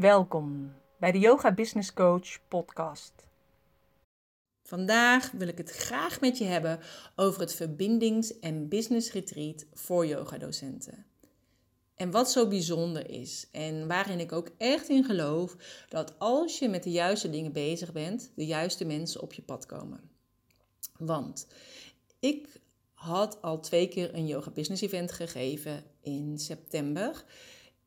Welkom bij de Yoga Business Coach podcast. Vandaag wil ik het graag met je hebben over het verbindings- en business retreat voor yogadocenten. En wat zo bijzonder is en waarin ik ook echt in geloof dat als je met de juiste dingen bezig bent, de juiste mensen op je pad komen. Want ik had al twee keer een yoga business event gegeven in september.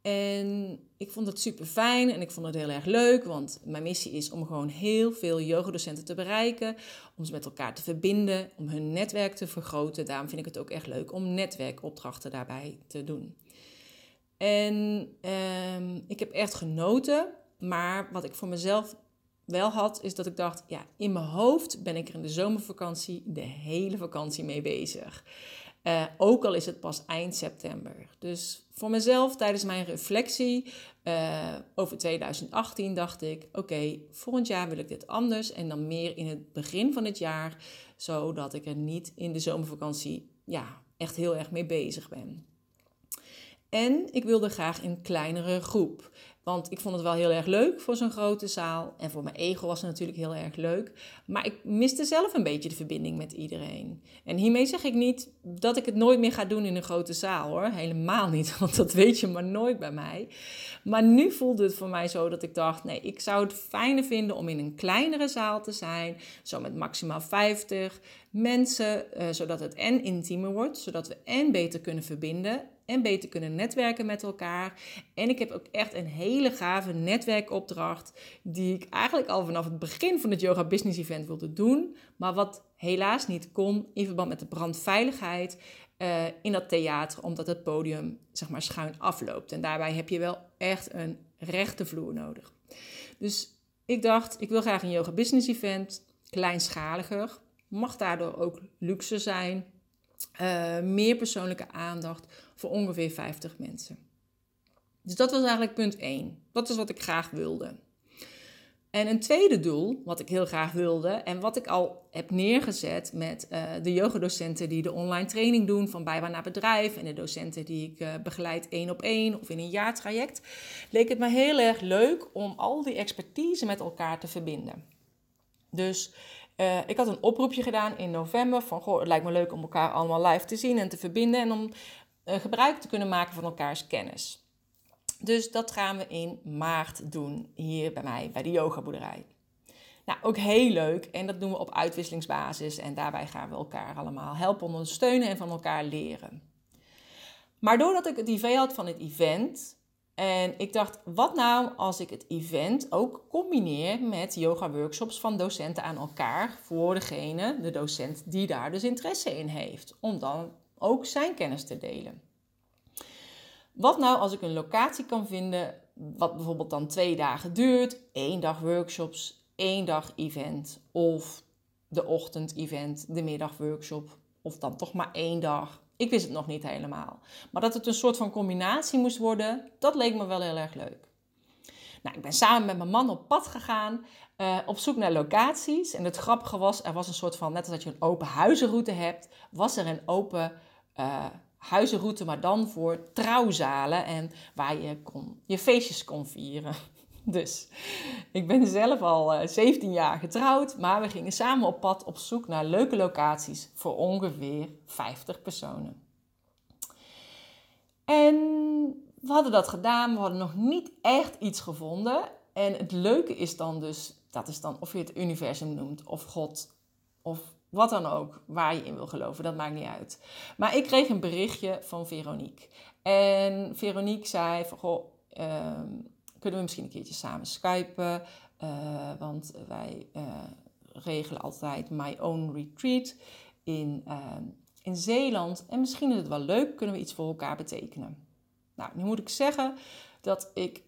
En ik vond het super fijn en ik vond het heel erg leuk, want mijn missie is om gewoon heel veel yogadocenten te bereiken, om ze met elkaar te verbinden, om hun netwerk te vergroten. Daarom vind ik het ook echt leuk om netwerkopdrachten daarbij te doen. En ehm, ik heb echt genoten, maar wat ik voor mezelf wel had, is dat ik dacht, ja, in mijn hoofd ben ik er in de zomervakantie de hele vakantie mee bezig. Uh, ook al is het pas eind september. Dus voor mezelf tijdens mijn reflectie uh, over 2018 dacht ik: oké, volgend jaar wil ik dit anders en dan meer in het begin van het jaar, zodat ik er niet in de zomervakantie ja, echt heel erg mee bezig ben. En ik wilde graag een kleinere groep. Want ik vond het wel heel erg leuk voor zo'n grote zaal. En voor mijn ego was het natuurlijk heel erg leuk. Maar ik miste zelf een beetje de verbinding met iedereen. En hiermee zeg ik niet dat ik het nooit meer ga doen in een grote zaal hoor. Helemaal niet, want dat weet je maar nooit bij mij. Maar nu voelde het voor mij zo dat ik dacht: nee, ik zou het fijner vinden om in een kleinere zaal te zijn. Zo met maximaal 50 mensen, uh, zodat het en intiemer wordt. Zodat we en beter kunnen verbinden en beter kunnen netwerken met elkaar. En ik heb ook echt een hele gave netwerkopdracht die ik eigenlijk al vanaf het begin van het Yoga Business Event wilde doen, maar wat helaas niet kon in verband met de brandveiligheid uh, in dat theater, omdat het podium zeg maar schuin afloopt. En daarbij heb je wel echt een rechte vloer nodig. Dus ik dacht, ik wil graag een Yoga Business Event, kleinschaliger, mag daardoor ook luxe zijn, uh, meer persoonlijke aandacht voor ongeveer 50 mensen. Dus dat was eigenlijk punt 1. Dat is wat ik graag wilde. En een tweede doel, wat ik heel graag wilde en wat ik al heb neergezet met uh, de yogadocenten die de online training doen van bijbaan naar bedrijf en de docenten die ik uh, begeleid één op één of in een jaartraject, leek het me heel erg leuk om al die expertise met elkaar te verbinden. Dus uh, ik had een oproepje gedaan in november van goh, het lijkt me leuk om elkaar allemaal live te zien en te verbinden en om uh, gebruik te kunnen maken van elkaars kennis. Dus dat gaan we in maart doen hier bij mij bij de yogaboerderij. Nou, ook heel leuk en dat doen we op uitwisselingsbasis en daarbij gaan we elkaar allemaal helpen, ondersteunen en van elkaar leren. Maar doordat ik het idee had van het event, en ik dacht, wat nou als ik het event ook combineer met yoga-workshops van docenten aan elkaar voor degene, de docent die daar dus interesse in heeft, om dan ook zijn kennis te delen. Wat nou als ik een locatie kan vinden, wat bijvoorbeeld dan twee dagen duurt, één dag workshops, één dag event, of de ochtend-event, de middag-workshop, of dan toch maar één dag ik wist het nog niet helemaal. Maar dat het een soort van combinatie moest worden, dat leek me wel heel erg leuk. Nou, ik ben samen met mijn man op pad gegaan, uh, op zoek naar locaties. En het grappige was, er was een soort van, net als dat je een open huizenroute hebt, was er een open uh, huizenroute, maar dan voor trouwzalen en waar je kon, je feestjes kon vieren. Dus ik ben zelf al uh, eh, 17 jaar getrouwd, maar we gingen samen op pad op zoek naar leuke locaties voor ongeveer 50 personen. En we hadden dat gedaan, we hadden nog niet echt iets gevonden. En het leuke is dan dus, dat is dan of je het universum noemt, of God, of wat dan ook, waar je in wil geloven, dat maakt niet uit. Maar ik kreeg een berichtje van Veronique. En Veronique zei van, goh, uh, kunnen we misschien een keertje samen skypen. Uh, want wij uh, regelen altijd My Own Retreat in, uh, in Zeeland. En misschien is het wel leuk, kunnen we iets voor elkaar betekenen. Nou, nu moet ik zeggen dat ik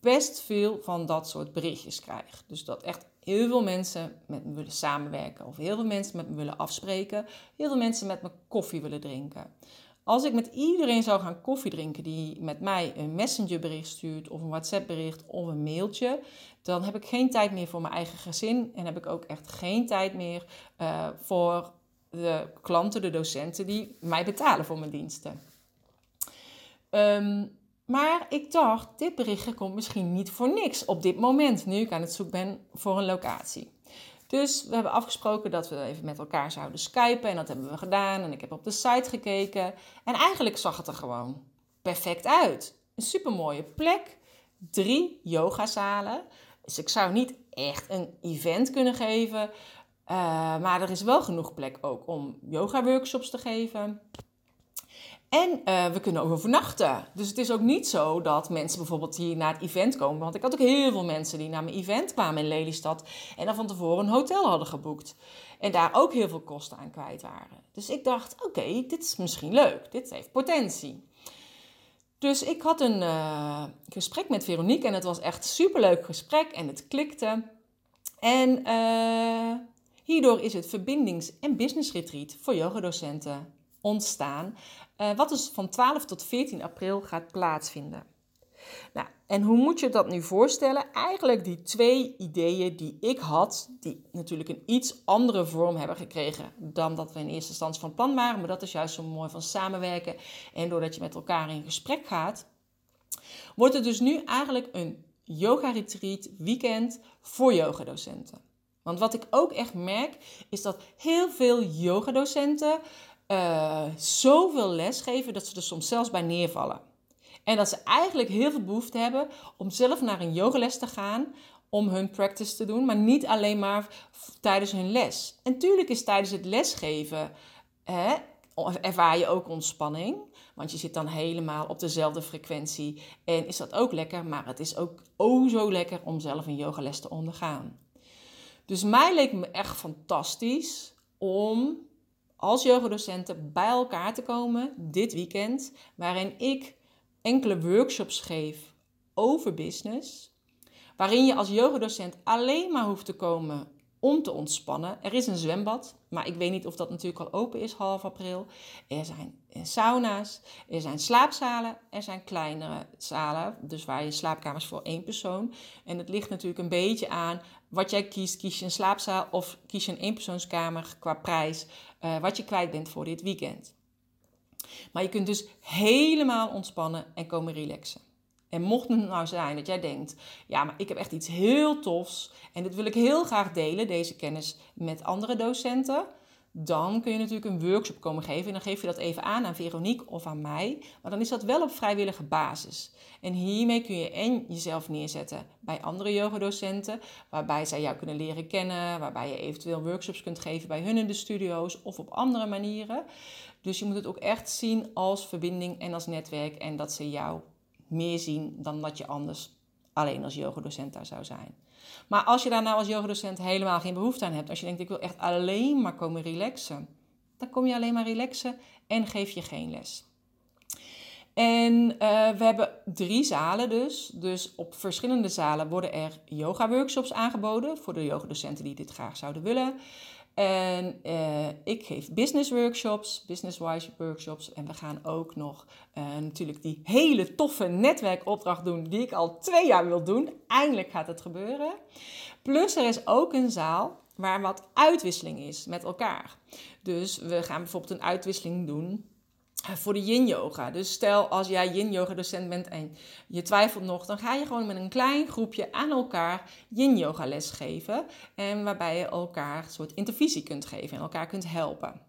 best veel van dat soort berichtjes krijg. Dus dat echt heel veel mensen met me willen samenwerken. Of heel veel mensen met me willen afspreken. Heel veel mensen met me koffie willen drinken. Als ik met iedereen zou gaan koffie drinken die met mij een messengerbericht stuurt of een WhatsApp bericht of een mailtje, dan heb ik geen tijd meer voor mijn eigen gezin en heb ik ook echt geen tijd meer uh, voor de klanten, de docenten die mij betalen voor mijn diensten. Um, Maar ik dacht, dit berichtje komt misschien niet voor niks op dit moment, nu ik aan het zoeken ben voor een locatie. Dus we hebben afgesproken dat we even met elkaar zouden skypen en dat hebben we gedaan. En ik heb op de site gekeken en eigenlijk zag het er gewoon perfect uit. Een supermooie plek, drie yogazalen. Dus ik zou niet echt een event kunnen geven, uh, maar er is wel genoeg plek ook om yoga workshops te geven. En uh, we kunnen ook overnachten. Dus het is ook niet zo dat mensen bijvoorbeeld hier naar het event komen. Want ik had ook heel veel mensen die naar mijn event kwamen in Lelystad. En dan van tevoren een hotel hadden geboekt. En daar ook heel veel kosten aan kwijt waren. Dus ik dacht, oké, dit is misschien leuk. Dit heeft potentie. Dus ik had een uh, gesprek met Veronique. En het was echt een superleuk gesprek. En het klikte. En uh, hierdoor is het verbindings- en business retreat voor yogadocenten ontstaan. Uh, wat dus van 12 tot 14 april gaat plaatsvinden. Nou, en hoe moet je dat nu voorstellen? Eigenlijk die twee ideeën die ik had, die natuurlijk een iets andere vorm hebben gekregen dan dat we in eerste instantie van plan waren. Maar dat is juist zo mooi van samenwerken en doordat je met elkaar in gesprek gaat, wordt het dus nu eigenlijk een yoga retreat weekend voor yogadocenten. Want wat ik ook echt merk, is dat heel veel yogadocenten uh, zoveel les geven dat ze er soms zelfs bij neervallen. En dat ze eigenlijk heel veel behoefte hebben om zelf naar een yogales te gaan om hun practice te doen, maar niet alleen maar tijdens hun les. En tuurlijk is tijdens het lesgeven hè, ervaar je ook ontspanning, want je zit dan helemaal op dezelfde frequentie en is dat ook lekker, maar het is ook oh zo lekker om zelf een yogales te ondergaan. Dus mij leek me echt fantastisch om als yogadocenten bij elkaar te komen dit weekend, waarin ik enkele workshops geef over business, waarin je als yogadocent alleen maar hoeft te komen om te ontspannen. Er is een zwembad, maar ik weet niet of dat natuurlijk al open is half april. Er zijn sauna's, er zijn slaapzalen, er zijn kleinere zalen, dus waar je slaapkamers voor één persoon. En het ligt natuurlijk een beetje aan wat jij kiest. Kies je een slaapzaal of kies je een eenpersoonskamer qua prijs, uh, wat je kwijt bent voor dit weekend. Maar je kunt dus helemaal ontspannen en komen relaxen. En mocht het nou zijn dat jij denkt, ja, maar ik heb echt iets heel tofs en dit wil ik heel graag delen, deze kennis met andere docenten, dan kun je natuurlijk een workshop komen geven en dan geef je dat even aan aan Veronique of aan mij, maar dan is dat wel op vrijwillige basis. En hiermee kun je en jezelf neerzetten bij andere yogadocenten, waarbij zij jou kunnen leren kennen, waarbij je eventueel workshops kunt geven bij hun in de studio's of op andere manieren. Dus je moet het ook echt zien als verbinding en als netwerk en dat ze jou meer zien dan dat je anders alleen als yogadocent daar zou zijn. Maar als je daar nou als yogadocent helemaal geen behoefte aan hebt, als je denkt ik wil echt alleen maar komen relaxen, dan kom je alleen maar relaxen en geef je geen les. En uh, we hebben drie zalen dus. Dus op verschillende zalen worden er yoga workshops aangeboden voor de yogadocenten die dit graag zouden willen. En uh, ik geef business workshops, business-wise workshops. En we gaan ook nog uh, natuurlijk die hele toffe netwerkopdracht doen die ik al twee jaar wil doen. Eindelijk gaat het gebeuren. Plus er is ook een zaal waar wat uitwisseling is met elkaar. Dus we gaan bijvoorbeeld een uitwisseling doen voor de yin yoga. Dus stel als jij yin yoga docent bent en je twijfelt nog, dan ga je gewoon met een klein groepje aan elkaar yin yoga les geven. En waarbij je elkaar een soort intervisie kunt geven en elkaar kunt helpen.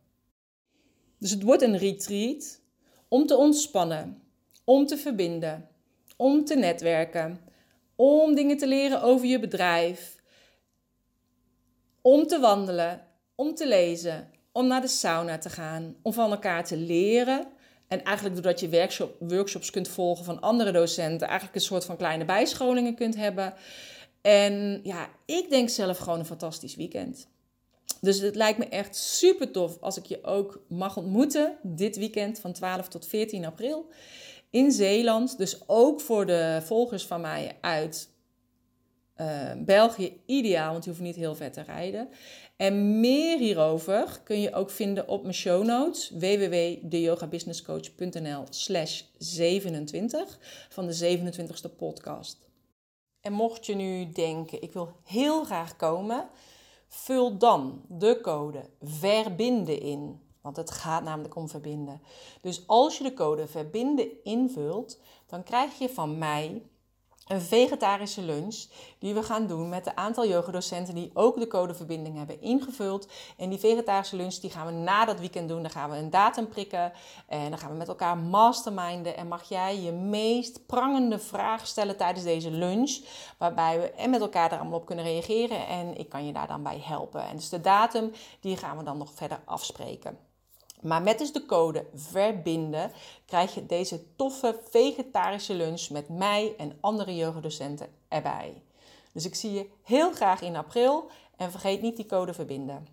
Dus het wordt een retreat om te ontspannen, om te verbinden, om te netwerken, om dingen te leren over je bedrijf, om te wandelen, om te lezen, om naar de sauna te gaan, om van elkaar te leren. En eigenlijk doordat je workshop, workshops kunt volgen van andere docenten, eigenlijk een soort van kleine bijscholingen kunt hebben. En ja, ik denk zelf gewoon een fantastisch weekend. Dus het lijkt me echt super tof als ik je ook mag ontmoeten dit weekend van 12 tot 14 april in Zeeland. Dus ook voor de volgers van mij uit uh, België ideaal, want je hoeft niet heel ver te rijden. En meer hierover kun je ook vinden op mijn show notes www.deyogabusinesscoach.nl slash 27 van de 27ste podcast. En mocht je nu denken, ik wil heel graag komen, vul dan de code verbinden in Want het gaat namelijk om verbinden. Dus als je de code verbinden invult, dan krijg je van mij een vegetarische lunch die we gaan doen met een aantal yogadocenten die ook de codeverbinding hebben ingevuld. En die vegetarische lunch die gaan we na dat weekend doen. Dan gaan we een datum prikken en dan gaan we met elkaar masterminden. En mag jij je meest prangende vragen stellen tijdens deze lunch, waarbij we en met elkaar er allemaal op kunnen reageren en ik kan je daar dan bij helpen. En dus de datum die gaan we dan nog verder afspreken. Maar met dus de code verbinden krijg je deze toffe vegetarische lunch met mij en andere yogadocenten erbij. Dus ik zie je heel graag in april en vergeet niet die code verbinden.